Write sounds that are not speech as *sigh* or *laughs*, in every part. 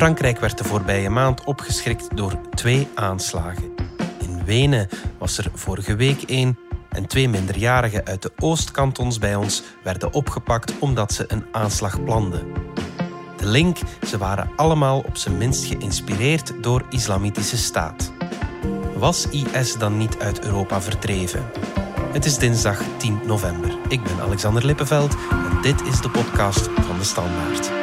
Frankrijk werd de voorbije maand opgeschrikt door twee aanslagen. In Wenen was er vorige week één en twee minderjarigen uit de Oostkantons bij ons werden opgepakt omdat ze een aanslag planden. De link, ze waren allemaal op zijn minst geïnspireerd door Islamitische Staat. Was IS dan niet uit Europa verdreven? Het is dinsdag 10 november. Ik ben Alexander Lippenveld en dit is de podcast van de Standaard.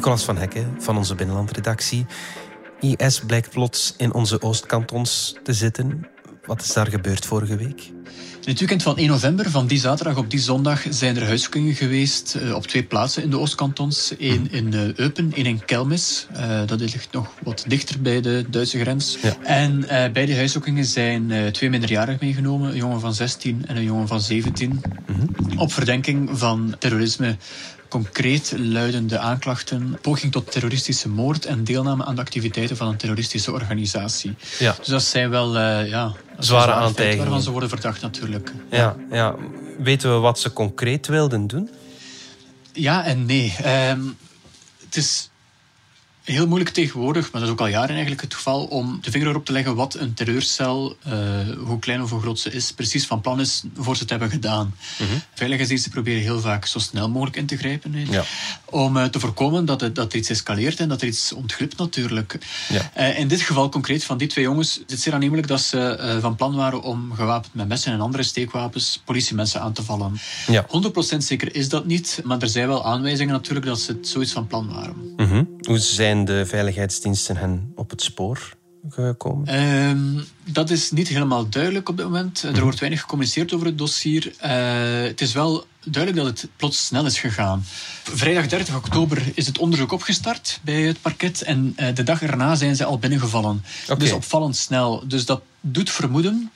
Nicolas van Hekken van onze binnenlandredactie. IS blijkt plots in onze Oostkantons te zitten. Wat is daar gebeurd vorige week? In het weekend van 1 november, van die zaterdag op die zondag, zijn er huiszoekingen geweest uh, op twee plaatsen in de Oostkantons. Eén in uh, Eupen, één in Kelmis. Uh, dat ligt nog wat dichter bij de Duitse grens. Ja. En bij die huiszoekingen zijn twee minderjarigen meegenomen. Een jongen van 16 en een jongen van 17. Mm -hmm. Op verdenking van terrorisme concreet luidende aanklachten poging tot terroristische moord en deelname aan de activiteiten van een terroristische organisatie. Ja. Dus dat zijn wel uh, ja, zware aantijgingen. Waarvan ze worden verdacht natuurlijk. Ja, ja. Weten we wat ze concreet wilden doen? Ja en nee. Um, het is heel moeilijk tegenwoordig, maar dat is ook al jaren eigenlijk het geval, om de vinger erop te leggen wat een terreurcel, uh, hoe klein of hoe groot ze is, precies van plan is voor ze te hebben gedaan. Mm -hmm. Veiligheidsdiensten proberen heel vaak zo snel mogelijk in te grijpen. Ja. Om uh, te voorkomen dat, het, dat er iets escaleert en dat er iets ontglipt natuurlijk. Ja. Uh, in dit geval concreet van die twee jongens is het zeer aannemelijk dat ze van plan waren om gewapend met messen en andere steekwapens politiemensen aan te vallen. Ja. 100% zeker is dat niet, maar er zijn wel aanwijzingen natuurlijk dat ze het zoiets van plan waren. Mm -hmm. Hoe zijn de veiligheidsdiensten hen op het spoor gekomen? Um, dat is niet helemaal duidelijk op dit moment. Er wordt weinig gecommuniceerd over het dossier. Uh, het is wel duidelijk dat het plots snel is gegaan. Vrijdag 30 oktober is het onderzoek opgestart bij het parket en uh, de dag erna zijn ze al binnengevallen. Okay. Dus opvallend snel. Dus dat doet vermoeden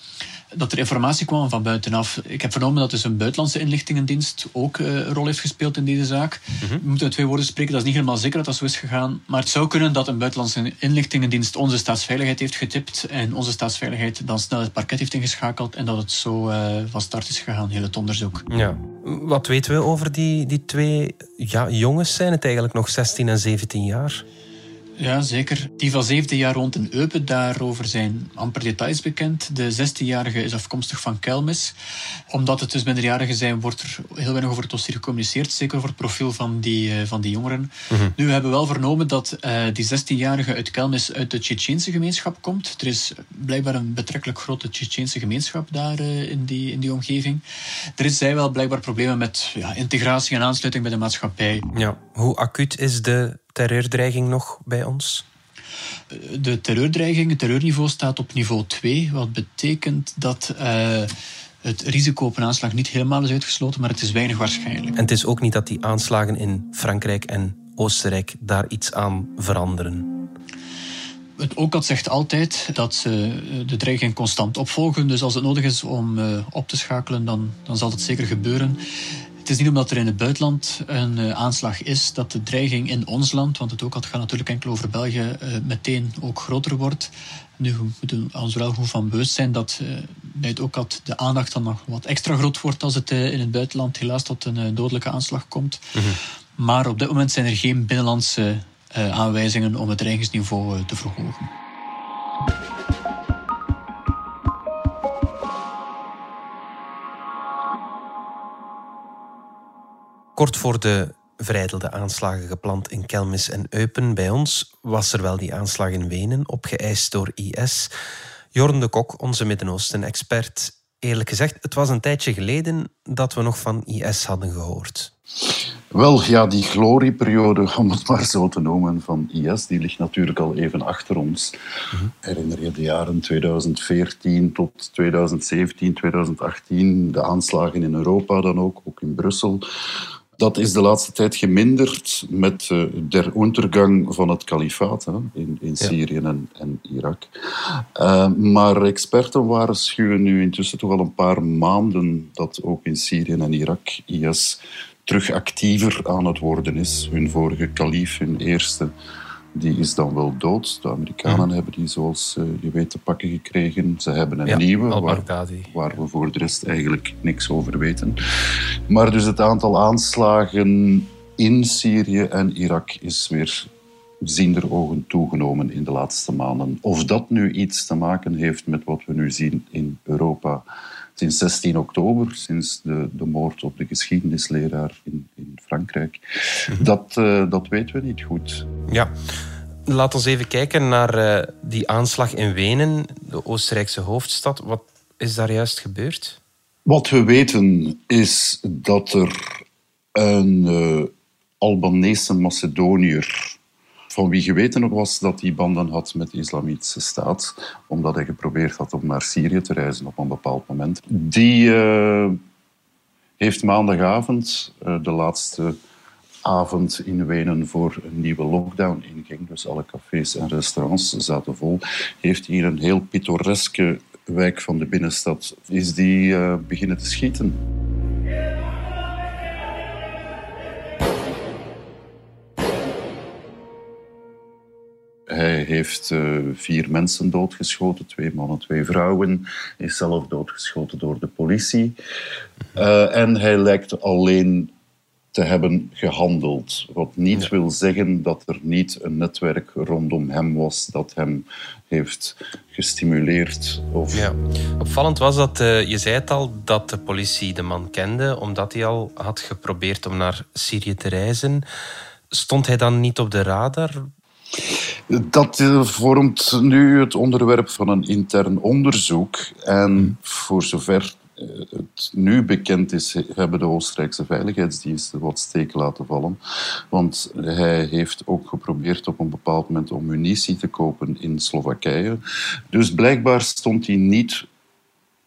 dat er informatie kwam van buitenaf. Ik heb vernomen dat dus een buitenlandse inlichtingendienst ook uh, een rol heeft gespeeld in deze zaak. Mm -hmm. We moeten twee woorden spreken, dat is niet helemaal zeker dat dat zo is gegaan. Maar het zou kunnen dat een buitenlandse inlichtingendienst onze staatsveiligheid heeft getipt en onze staatsveiligheid dan snel het parket heeft ingeschakeld en dat het zo uh, van start is gegaan, heel het onderzoek. Ja. Wat weten we over die, die twee ja, jongens? Zijn het eigenlijk nog 16 en 17 jaar? Ja, zeker. Die van 17 jaar rond in Eupen, daarover zijn amper details bekend. De 16-jarige is afkomstig van Kelmis. Omdat het dus minderjarigen zijn, wordt er heel weinig over het dossier gecommuniceerd. Zeker over het profiel van die, uh, van die jongeren. Mm -hmm. Nu, we hebben wel vernomen dat uh, die 16-jarige uit Kelmis uit de Tsjetsjeense gemeenschap komt. Er is blijkbaar een betrekkelijk grote Tsjetsjeense gemeenschap daar uh, in, die, in die omgeving. Er zijn wel blijkbaar problemen met ja, integratie en aansluiting bij de maatschappij. Ja. Hoe acuut is de terreurdreiging nog bij ons? De terreurdreiging, het terreurniveau staat op niveau 2, wat betekent dat uh, het risico op een aanslag niet helemaal is uitgesloten, maar het is weinig waarschijnlijk. En het is ook niet dat die aanslagen in Frankrijk en Oostenrijk daar iets aan veranderen. Het OCAT zegt altijd dat ze de dreiging constant opvolgen. Dus als het nodig is om uh, op te schakelen, dan, dan zal dat zeker gebeuren. Het is niet omdat er in het buitenland een uh, aanslag is dat de dreiging in ons land, want het ook gaat natuurlijk enkel over België, uh, meteen ook groter wordt. Nu we moeten we ons wel goed van bewust zijn dat uh, bij het ook had de aandacht dan nog wat extra groot wordt als het in het buitenland helaas tot een dodelijke aanslag komt. Mm -hmm. Maar op dit moment zijn er geen binnenlandse aanwijzingen om het dreigingsniveau te verhogen. Kort voor de verijdelde aanslagen gepland in Kelmis en Eupen bij ons was er wel die aanslag in Wenen, opgeëist door IS. Jorn de Kok, onze Midden-Oosten-expert. Eerlijk gezegd, het was een tijdje geleden dat we nog van IS hadden gehoord. Wel, ja, die glorieperiode, *laughs* om het maar zo te noemen, van IS, die ligt natuurlijk al even achter ons. Mm-hmm. Herinner je de jaren 2014 tot 2017, 2018, de aanslagen in Europa dan ook, ook in Brussel. Dat is de laatste tijd geminderd met uh, der ondergang van het kalifaat hè, in, in Syrië ja. en, en, Irak. Uh, maar experten waarschuwen nu intussen toch al een paar maanden dat ook in Syrië en Irak IS terug actiever aan het worden is. Hun vorige kalif, hun eerste, die is dan wel dood. De Amerikanen hebben die, zoals uh, je weet, te pakken gekregen. Ze hebben een nieuwe, waar, waar, we voor de rest eigenlijk niks over weten. Maar dus het aantal aanslagen in Syrië en Irak is weer ziender ogen toegenomen in de laatste maanden. Of dat nu iets te maken heeft met wat we nu zien in Europa sinds 16 oktober, sinds de, de moord op de geschiedenisleraar in, in Frankrijk, mhm. dat, uh, dat weten we niet goed. Ja. Laten we even kijken naar uh, die aanslag in Wenen, de Oostenrijkse hoofdstad. Wat is daar juist gebeurd? Wat we weten is dat er een uh, Albanese Macedoniër van wie geweten nog was dat hij banden had met de Islamitische Staat, omdat hij geprobeerd had om naar Syrië te reizen op een bepaald moment. Die uh, heeft maandagavond, uh, de laatste avond in Wenen voor een nieuwe lockdown inging, dus alle cafés en restaurants zaten vol, heeft in een heel pittoreske wijk van de binnenstad is die, uh, beginnen te schieten. Heeft uh, vier mensen doodgeschoten, twee mannen, twee vrouwen. Is zelf doodgeschoten door de politie. Uh, en hij lijkt alleen te hebben gehandeld. Wat niet ja. wil zeggen dat er niet een netwerk rondom hem was dat hem heeft gestimuleerd. Of... Ja. Opvallend was dat, uh, je zei het al, dat de politie de man kende, omdat hij al had geprobeerd om naar Syrië te reizen. Stond hij dan niet op de radar? Dat vormt nu het onderwerp van een intern onderzoek. En voor zover eh, het nu bekend is, hebben de Oostenrijkse veiligheidsdiensten wat steek laten vallen. Want hij heeft ook geprobeerd op een bepaald moment om munitie te kopen in Slowakije. Dus blijkbaar stond hij niet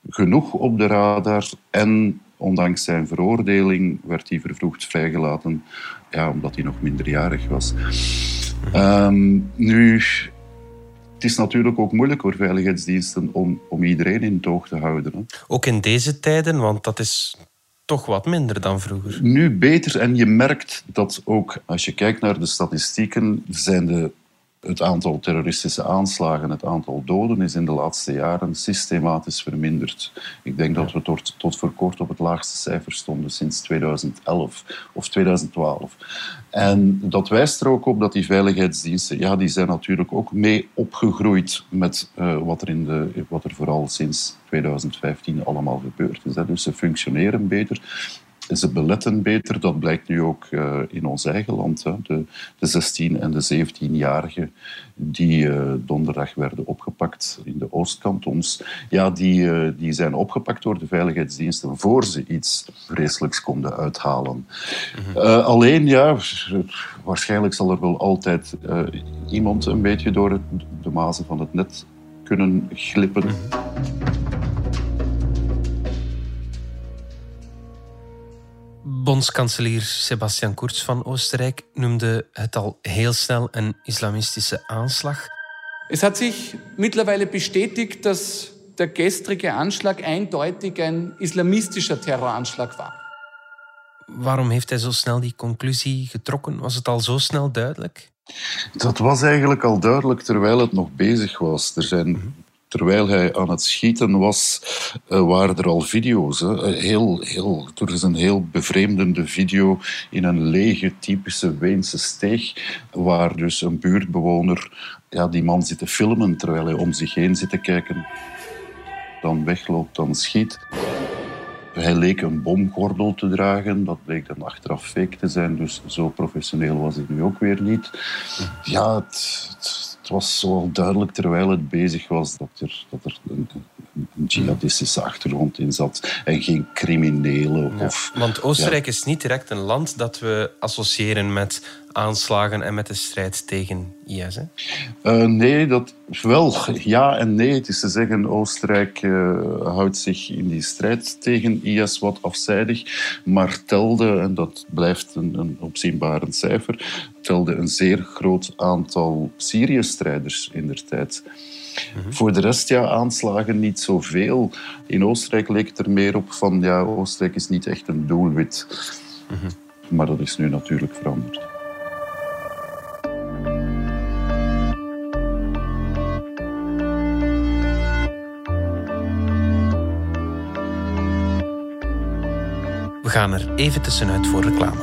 genoeg op de radar en ondanks zijn veroordeling werd hij vervroegd vrijgelaten, ja, omdat hij nog minderjarig was. Um, nu, het is natuurlijk ook moeilijk voor veiligheidsdiensten om, om iedereen in het oog te houden. Hè. Ook in deze tijden, want dat is toch wat minder dan vroeger. Nu beter en je merkt dat ook als je kijkt naar de statistieken, zijn de het aantal terroristische aanslagen, het aantal doden, is in de laatste jaren systematisch verminderd. Ik denk dat we tot, tot voor kort op het laagste cijfer stonden sinds 2011 of 2012. En dat wijst er ook op dat die veiligheidsdiensten, ja, die zijn natuurlijk ook mee opgegroeid met uh, wat, er in de, wat er vooral sinds 2015 allemaal gebeurd is. Hè. Dus ze functioneren beter ze beletten beter. Dat blijkt nu ook uh, in ons eigen land. Hè. De, de 16- en de 17-jarigen die uh, donderdag werden opgepakt in de Oostkantons, ja, die, uh, die zijn opgepakt door de veiligheidsdiensten voor ze iets vreselijks konden uithalen. Mm alleen, ja, waarschijnlijk zal er wel altijd iemand een beetje door het, de mazen van het net kunnen glippen. Bondskanselier Sebastian Kurz van Oostenrijk noemde het al heel snel een islamistische aanslag. Es hat sich mittlerweile bestätigt, dass der gestrige Anschlag eindeutig ein islamistischer Terroranschlag war. Waarom heeft hij zo snel die conclusie getrokken? Was het al zo snel duidelijk? Dat was eigenlijk al duidelijk terwijl het nog bezig was. Er zijn mhm terwijl hij aan het schieten was, uh, waren er al video's. Hè. Eh, heel, heel, er is een heel bevreemdende video in een lege, typische Weense steeg, waar dus een buurtbewoner ja, die man zit te filmen terwijl hij om zich heen zit te kijken. Dan wegloopt, dan schiet. Hij leek een bomgordel te dragen. Dat bleek dan achteraf fake te zijn. Dus zo professioneel was hij nu ook weer niet. Ja, het was zo duidelijk terwijl het bezig was dat er, dat er een, een jihadistische achtergrond in zat en geen criminelen. Of, want Oostenrijk is niet direct een land dat we associëren met aanslagen en met de strijd tegen IS. Hè? Uh, nee, dat wel. Ja en nee. Het is te zeggen, Oostenrijk uh, houdt zich in die strijd tegen IS wat afzijdig, maar telde, en dat blijft een, een opzienbarend cijfer, telde een zeer groot aantal Syrië-strijders in der tijd. Mhm. Voor de rest, ja, aanslagen niet zoveel. In Oostenrijk leek het er meer op van, ja, Oostenrijk is niet echt een doelwit. Mhm. Maar dat is nu natuurlijk veranderd. We gaan er even tussenuit voor reclame.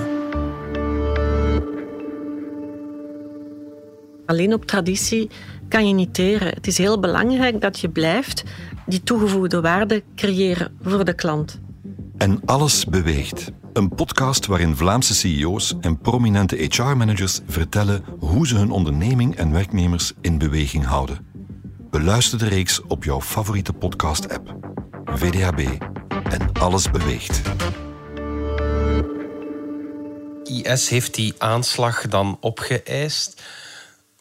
Alleen op traditie kan je niet teren. Het is heel belangrijk dat je blijft die toegevoegde waarde creëren voor de klant. En alles beweegt. Een podcast waarin Vlaamse CEO's en prominente HR-managers vertellen hoe ze hun onderneming en werknemers in beweging houden. Beluister de reeks op jouw favoriete podcast-app. VDHB en alles beweegt. IS heeft die aanslag dan opgeëist.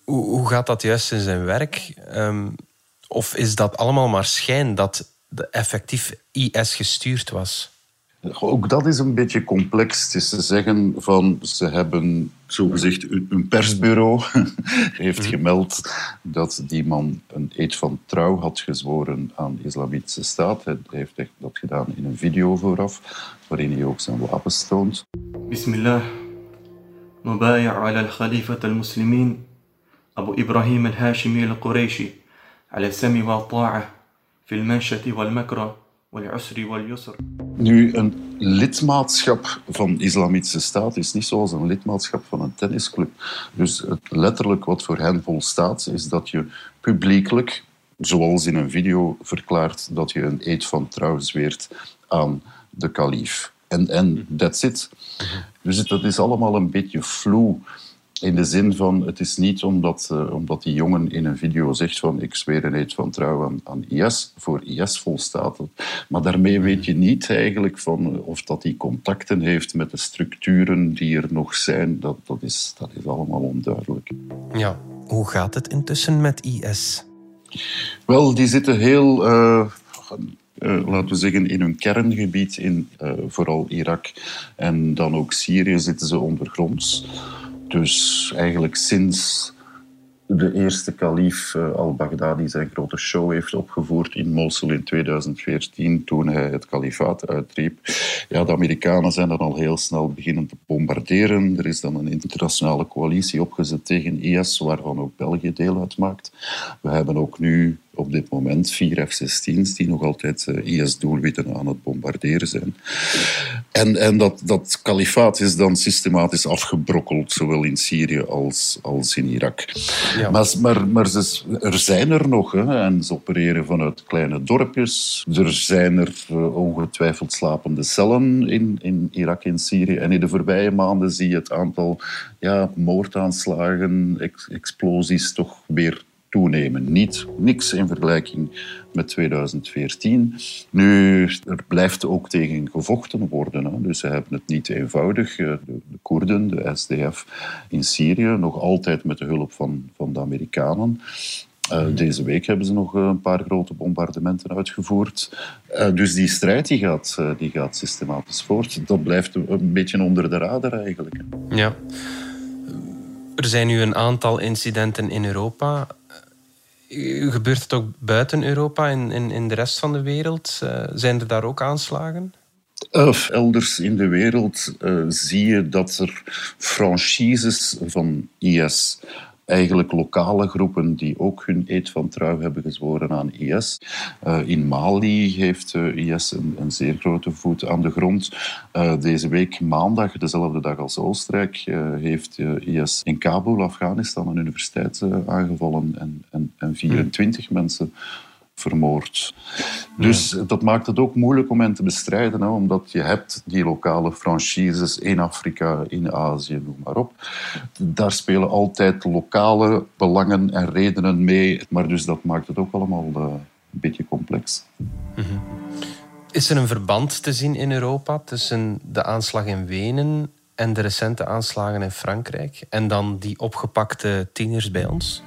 Hoe, hoe gaat dat juist in zijn werk? Ehm, of is dat allemaal maar schijn dat de effectief IS gestuurd was? Ook dat is een beetje complex. Het is te zeggen van ze hebben zogezegd een persbureau *laughs* heeft mhm. gemeld dat die man een eed van trouw had gezworen aan de Islamitische Staat. Hij heeft dat gedaan in een video vooraf, waarin hij ook zijn wapens toont. Bismillah. نبايع على الخليفة المسلمين أبو إبراهيم الهاشمي القريشي على السم والطاعة في المنشة والمكره nu, een lidmaatschap van de Islamitische Staat is niet zoals een lidmaatschap van een tennisclub. Dus het, letterlijk wat voor hen volstaat, is dat je publiekelijk, zoals in een video, verklaart dat je een eed van trouw zweert aan de kalif. En, en that's it. Dus dat is allemaal een beetje vloe. In de zin van, het is niet omdat, uh, omdat die jongen in een video zegt van ik zweer een eed van trouw aan, aan IS, voor IS volstaat het. Maar daarmee weet je niet eigenlijk van of dat hij contacten heeft met de structuren die er nog zijn. Dat, dat, is, dat is allemaal onduidelijk. Ja, hoe gaat het intussen met IS? Wel, die zitten heel... Uh, uh, laten we zeggen, in hun kerngebied, in uh, vooral Irak en dan ook Syrië, zitten ze ondergronds. Dus eigenlijk sinds de eerste kalif uh, al-Baghdadi zijn grote show heeft opgevoerd in Mosul in 2014, toen hij het kalifaat uitriep. Ja, de Amerikanen zijn dan al heel snel beginnen te bombarderen. Er is dan een internationale coalitie opgezet tegen IS, waarvan ook België deel uitmaakt. We hebben ook nu op dit moment vier F-16's die nog altijd uh, IS-doelwitten aan het bombarderen zijn. En, en dat, dat kalifaat is dan systematisch afgebrokkeld, zowel in Syrië als, als in Irak. Ja. Maar, maar, maar ze, er zijn er nog, hè, en ze opereren vanuit kleine dorpjes. Er zijn er uh, ongetwijfeld slapende cellen in, in Irak en Syrië. En in de voorbije maanden zie je het aantal ja, moordaanslagen, ex explosies toch weer toenemen. Niet, niks in vergelijking met 2014. Nu, er blijft ook tegen gevochten worden. Hè. Dus ze hebben het niet eenvoudig. Eh, de, de Koerden, de SDF in Syrië, nog altijd met de hulp van, van de Amerikanen. Uh, deze week hebben ze nog een paar grote bombardementen uitgevoerd. Uh, dus die strijd die gaat, uh, die gaat systematisch voort. Dat blijft een beetje onder de radar eigenlijk. Ja. Er zijn nu een aantal incidenten in Europa. Gebeurt het ook buiten Europa, in, in, in de rest van de wereld? Uh, zijn er daar ook aanslagen? Of elders in de wereld uh, zie je dat er franchises van IS eigenlijk lokale groepen die ook hun eed van trouw hebben gezworen aan IS. Uh, in Mali heeft uh, IS een, een, zeer grote voet aan de grond. Uh, deze week maandag, dezelfde dag als Oostenrijk, heeft IS in Kabul, Afghanistan, een universiteit aangevallen en, en, en 24 hmm. mensen vermoord. Dus dat maakt het ook moeilijk om hen te bestrijden, hè, omdat je hebt die lokale franchises in Afrika, in Azië, noem maar op. Daar spelen altijd lokale belangen en redenen mee, maar dus dat maakt het ook allemaal uh, een beetje complex. Mhm. Is er een verband te zien in Europa tussen de aanslag in Wenen en de recente aanslagen in Frankrijk en dan die opgepakte tieners bij ons?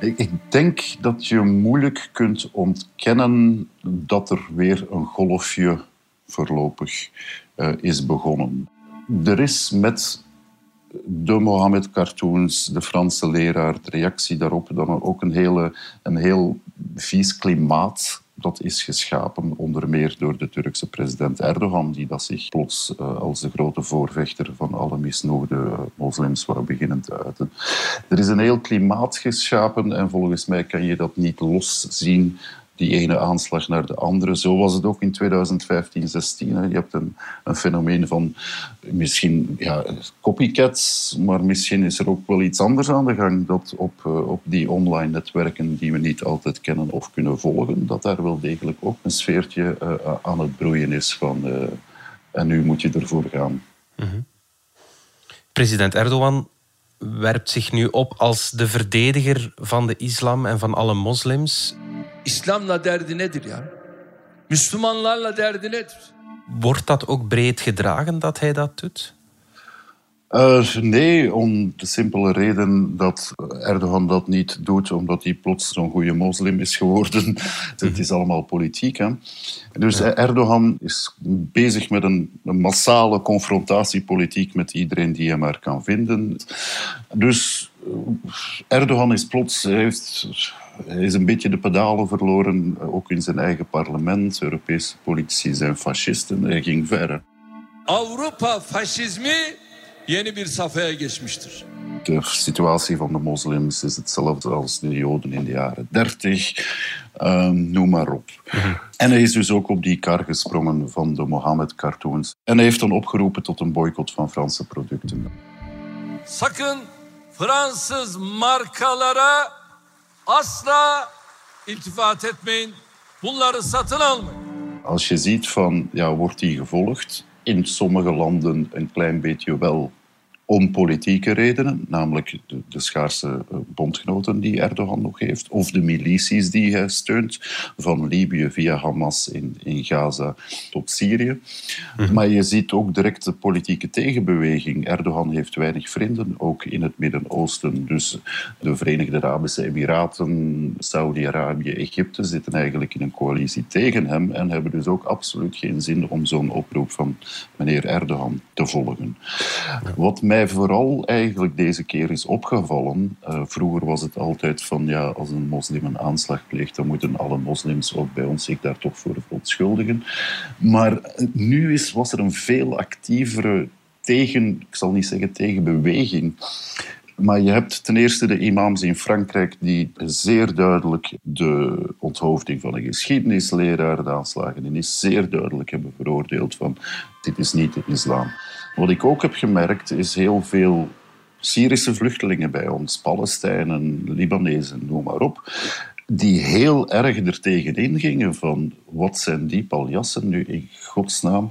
Ik denk dat je moeilijk kunt ontkennen dat er weer een golfje voorlopig uh, is begonnen. Er is met de Mohammed-cartoons, de Franse leraar, de reactie daarop, dan ook een, hele, een heel vies klimaat dat is geschapen onder meer door de Turkse president Erdogan, die dat zich plots uh, als de grote voorvechter van alle misnoegde uh, moslims wou beginnen te uiten. Er is een heel klimaat geschapen en volgens mij kan je dat niet los zien die ene aanslag naar de andere. Zo was het ook in 2015, 16. Je hebt een, een fenomeen van misschien ja, copycats, maar misschien is er ook wel iets anders aan de gang dat op, eh, op die online netwerken die we niet altijd kennen of kunnen volgen, dat daar wel degelijk ook een sfeertje uh, aan het broeien is van en nu moet je ervoor gaan. -hmm. President Erdogan werpt zich nu op als de verdediger van de islam en van alle moslims. İslam'la derdi nedir ya? Müslümanlarla derdi nedir? Wordt dat ook breed gedragen dat hij dat doet? Uh, nee, om de simpele reden dat Erdogan dat niet doet omdat hij plots zo'n goede moslim is geworden. *laughs* Het is allemaal politiek. Hè? Dus ja. Erdogan is bezig met een, een, massale confrontatiepolitiek met iedereen die hij maar kan vinden. Dus Erdogan is plots, heeft, hij is een beetje de pedalen verloren, ook in zijn eigen parlement. Europese politici zijn fascisten. Hij ging verder. Yeni bir safhaya geçmiştir. De situatie van de moslims is hetzelfde als de Joden in de jaren 30. Um, noem maar op. En hij is dus ook op die kar gesprongen van de Mohammed-cartoons. En hij heeft dan opgeroepen tot een boycott van Franse producten. Sakın Fransız markalara asla iltifat etmeyin. Bunları satın almayın. Als je ziet van, ja, wordt die gevolgd? In sommige landen een klein beetje wel om politieke redenen, namelijk de, de schaarse bondgenoten die Erdogan nog heeft, of de milities die hij steunt, van Libië via Hamas in, in Gaza tot Syrië. Mm. Maar je ziet ook direct de politieke tegenbeweging. Erdogan heeft weinig vrienden, ook in het Midden-Oosten. Dus de Verenigde Arabische Emiraten, Saudi-Arabië, Egypte zitten eigenlijk in een coalitie tegen hem en hebben dus ook absoluut geen zin om zo'n oproep van meneer Erdogan te volgen. Wat mij mij vooral eigenlijk deze keer is opgevallen. Uh, vroeger was het altijd van ja, als een moslim een aanslag pleegt, dan moeten alle moslims ook bij ons zich daar toch voor verontschuldigen. Maar nu is, was er een veel actievere tegen, ik zal niet zeggen tegenbeweging. Maar je hebt ten eerste de imams in Frankrijk die zeer duidelijk de onthoofding van een geschiedenisleraar, de aanslagen in is zeer duidelijk hebben veroordeeld van dit is niet de islam. Wat ik ook heb gemerkt is heel veel Syrische vluchtelingen bij ons, Palestijnen, Libanezen, noem maar op, die heel erg er tegenin gingen van wat zijn die paljassen nu in godsnaam?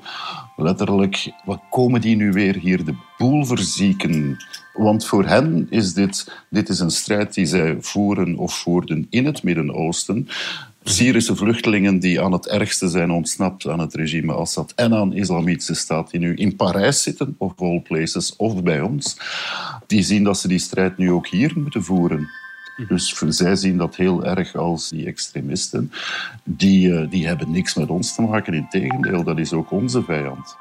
Letterlijk, wat komen die nu weer hier de boel verzieken? Want voor hen is dit, dit is een strijd die zij voeren of voerden in het Midden-Oosten. Syrische vluchtelingen die aan het ergste zijn ontsnapt aan het regime Assad en aan de Islamitische Staat die nu in Parijs zitten, of all places, of bij ons, die zien dat ze die strijd nu ook hier moeten voeren. Dus zij zien dat heel erg als die extremisten. Die, eh, die hebben niks met ons te maken. Integendeel, dat is ook onze vijand.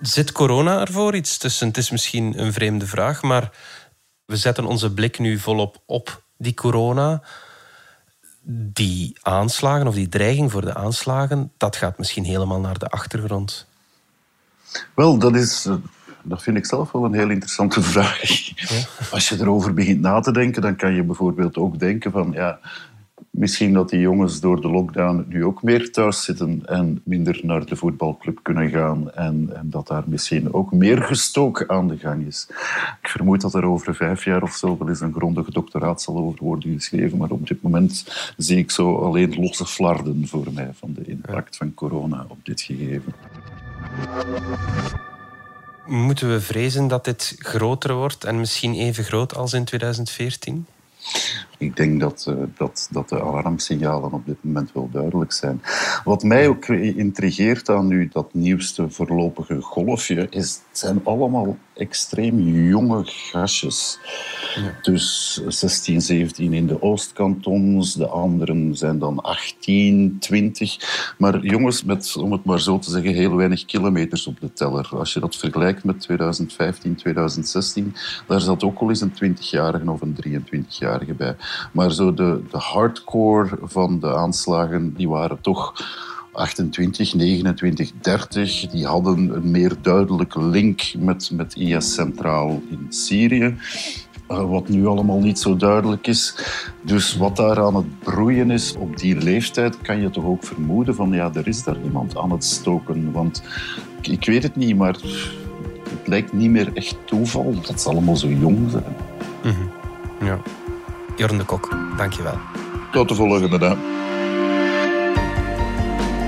Zit corona ervoor iets tussen? Het is misschien een vreemde vraag, maar we zetten onze blik nu volop op die corona die aanslagen of die dreiging voor de aanslagen, dat gaat misschien helemaal naar de achtergrond. Wel, dat is. Dat vind ik zelf wel een heel interessante vraag. Als je erover begint na te denken, dan kan je bijvoorbeeld ook denken van ja, Misschien dat die jongens door de lockdown nu ook meer thuis zitten en minder naar de voetbalclub kunnen gaan. En, en dat daar misschien ook meer gestoken aan de gang is. Ik vermoed dat er over vijf jaar of zo wel eens een grondige doctoraat zal over worden geschreven. Maar op dit moment zie ik zo alleen losse flarden voor mij van de impact van corona op dit gegeven. Moeten we vrezen dat dit groter wordt en misschien even groot als in 2014? Ik denk dat, uh, dat, dat de alarmsignalen op dit moment wel duidelijk zijn. Wat mij ook intrigeert aan nu dat nieuwste voorlopige golfje, is het zijn allemaal extreem jonge gastjes. Ja. Dus 16, 17 in de Oostkantons, de anderen zijn dan 18, 20. Maar jongens met, om het maar zo te zeggen, heel weinig kilometers op de teller. Als je dat vergelijkt met 2015, 2016, daar zat ook al eens een 20-jarige of een 23-jarige bij. Maar zo de, de hardcore van de aanslagen, die waren toch 28, 29, 30. Die hadden een meer duidelijke link met, met IS centraal in Syrië. eh, wat nu allemaal niet zo duidelijk is. Dus wat daar aan het broeien is op die leeftijd, kan je toch ook vermoeden van ja, er is daar iemand aan het stoken. Want ik, ik weet het niet, maar het lijkt niet meer echt toeval dat ze allemaal zo jong zijn. Ja. Jorn de Kok, dankjewel. Tot de volgende dag.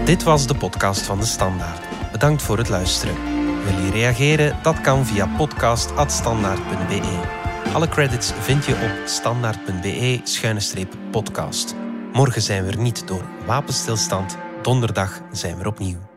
Dit was de podcast van De Standaard. Bedankt voor het luisteren. Wil je reageren? Dat kan via podcast.standaard.be. Alle credits vind je op standaard.be-podcast. Morgen zijn we er niet door wapenstilstand. Donderdag zijn we er opnieuw.